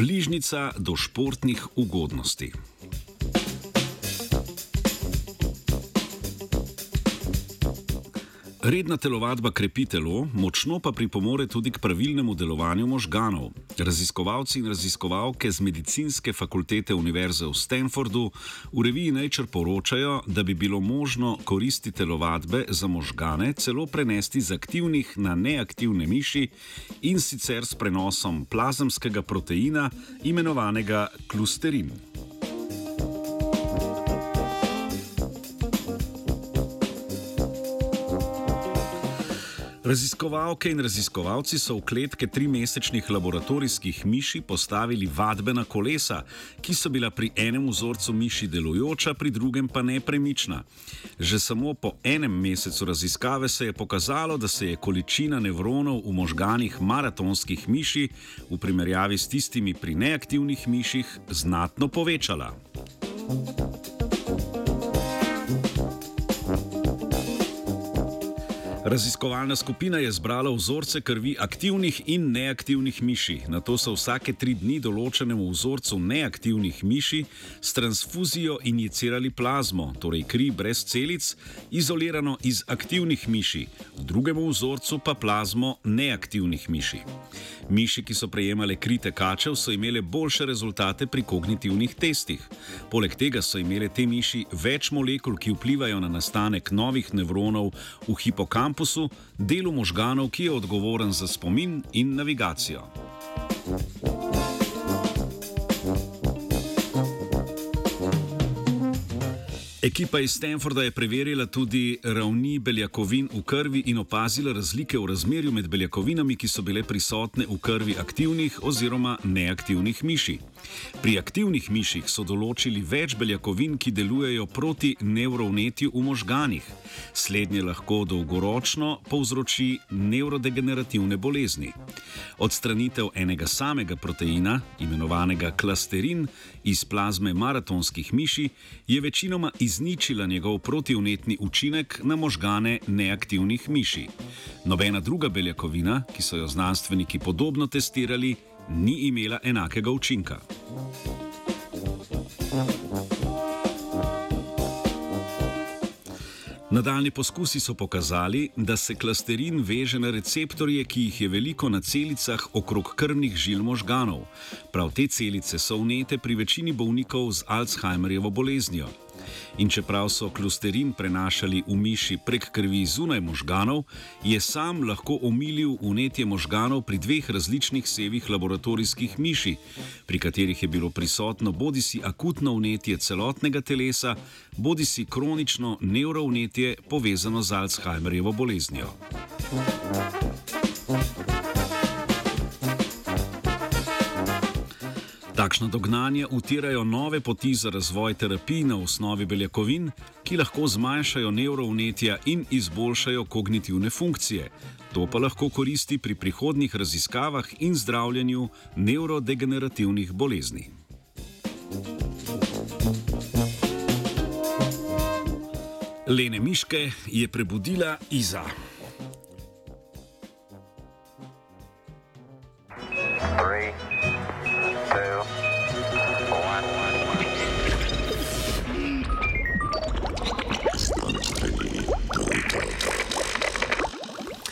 bližnica do športnih ugodnosti. Redna telovadba krepi telo, močno pa pripomore tudi k pravilnemu delovanju možganov. Raziskovalci in raziskovalke z medicinske fakultete Univerze v Stanfordu v reviji Nature poročajo, da bi bilo možno koristi telovadbe za možgane celo prenesti z aktivnih na neaktivne miši in sicer s prenosom plazemskega proteina imenovanega klusterin. Raziskovalke in raziskovalci so v kletke trimesečnih laboratorijskih miši postavili vadbena kolesa, ki so bila pri enem vzorcu miši delujoča, pri drugem pa nepremična. Že samo po enem mesecu raziskave se je pokazalo, da se je količina nevronov v možganih maratonskih miši v primerjavi s tistimi pri neaktivnih miših znatno povečala. Thank you. Raziskovalna skupina je zbrala vzorce krvi aktivnih in neaktivnih miši. Na to so vsake tri dni določenemu vzorcu neaktivnih miši s transfuzijo injicirali plazmo, torej kri brez celic, izolirano iz aktivnih miši, v drugem vzorcu pa plazmo neaktivnih miši. Miši, ki so prejemale krite kačev, so imele boljše rezultate pri kognitivnih testih. Poleg tega so imele te miši več molekul, ki vplivajo na nastanek novih nevronov v hipokampusu, delu možganov, ki je odgovoren za spomin in navigacijo. Ekipa iz Stanforda je preverila tudi ravni beljakovin v krvi in opazila razlike v razmerju med beljakovinami, ki so bile prisotne v krvi aktivnih oziroma neaktivnih miši. Pri aktivnih miših so določili več beljakovin, ki delujejo proti nevrovnetju v možganih. Slednje lahko dolgoročno povzroči nevrodegenerativne bolezni. Odstranitev enega samega proteina, imenovanega klasterin, iz plazme maratonskih miši je večinoma izničila njegov protivnetni učinek na možgane neaktivnih miši. Nobena druga beljakovina, ki so jo znanstveniki podobno testirali, ni imela enakega učinka. Nadaljni poskusi so pokazali, da se klasterin veže na receptorje, ki jih je veliko na celicah okrog krvnih žil možganov. Prav te celice so vnete pri večini bolnikov z Alzheimerjevo boleznijo. In čeprav so klosterin prenašali v miši prek krvi zunaj možganov, je sam lahko omilil unetje možganov pri dveh različnih sevih laboratorijskih miši, pri katerih je bilo prisotno bodi si akutno unetje celotnega telesa, bodi si kronično nevrounetje povezano z Alzheimerjevo boleznijo. Takšno dognanje utirajo nove poti za razvoj terapij na osnovi beljakovin, ki lahko zmanjšajo nevrovnetja in izboljšajo kognitivne funkcije. To pa lahko koristi pri prihodnjih raziskavah in zdravljenju nevrodegenerativnih bolezni. Lene Miške je prebudila Iza.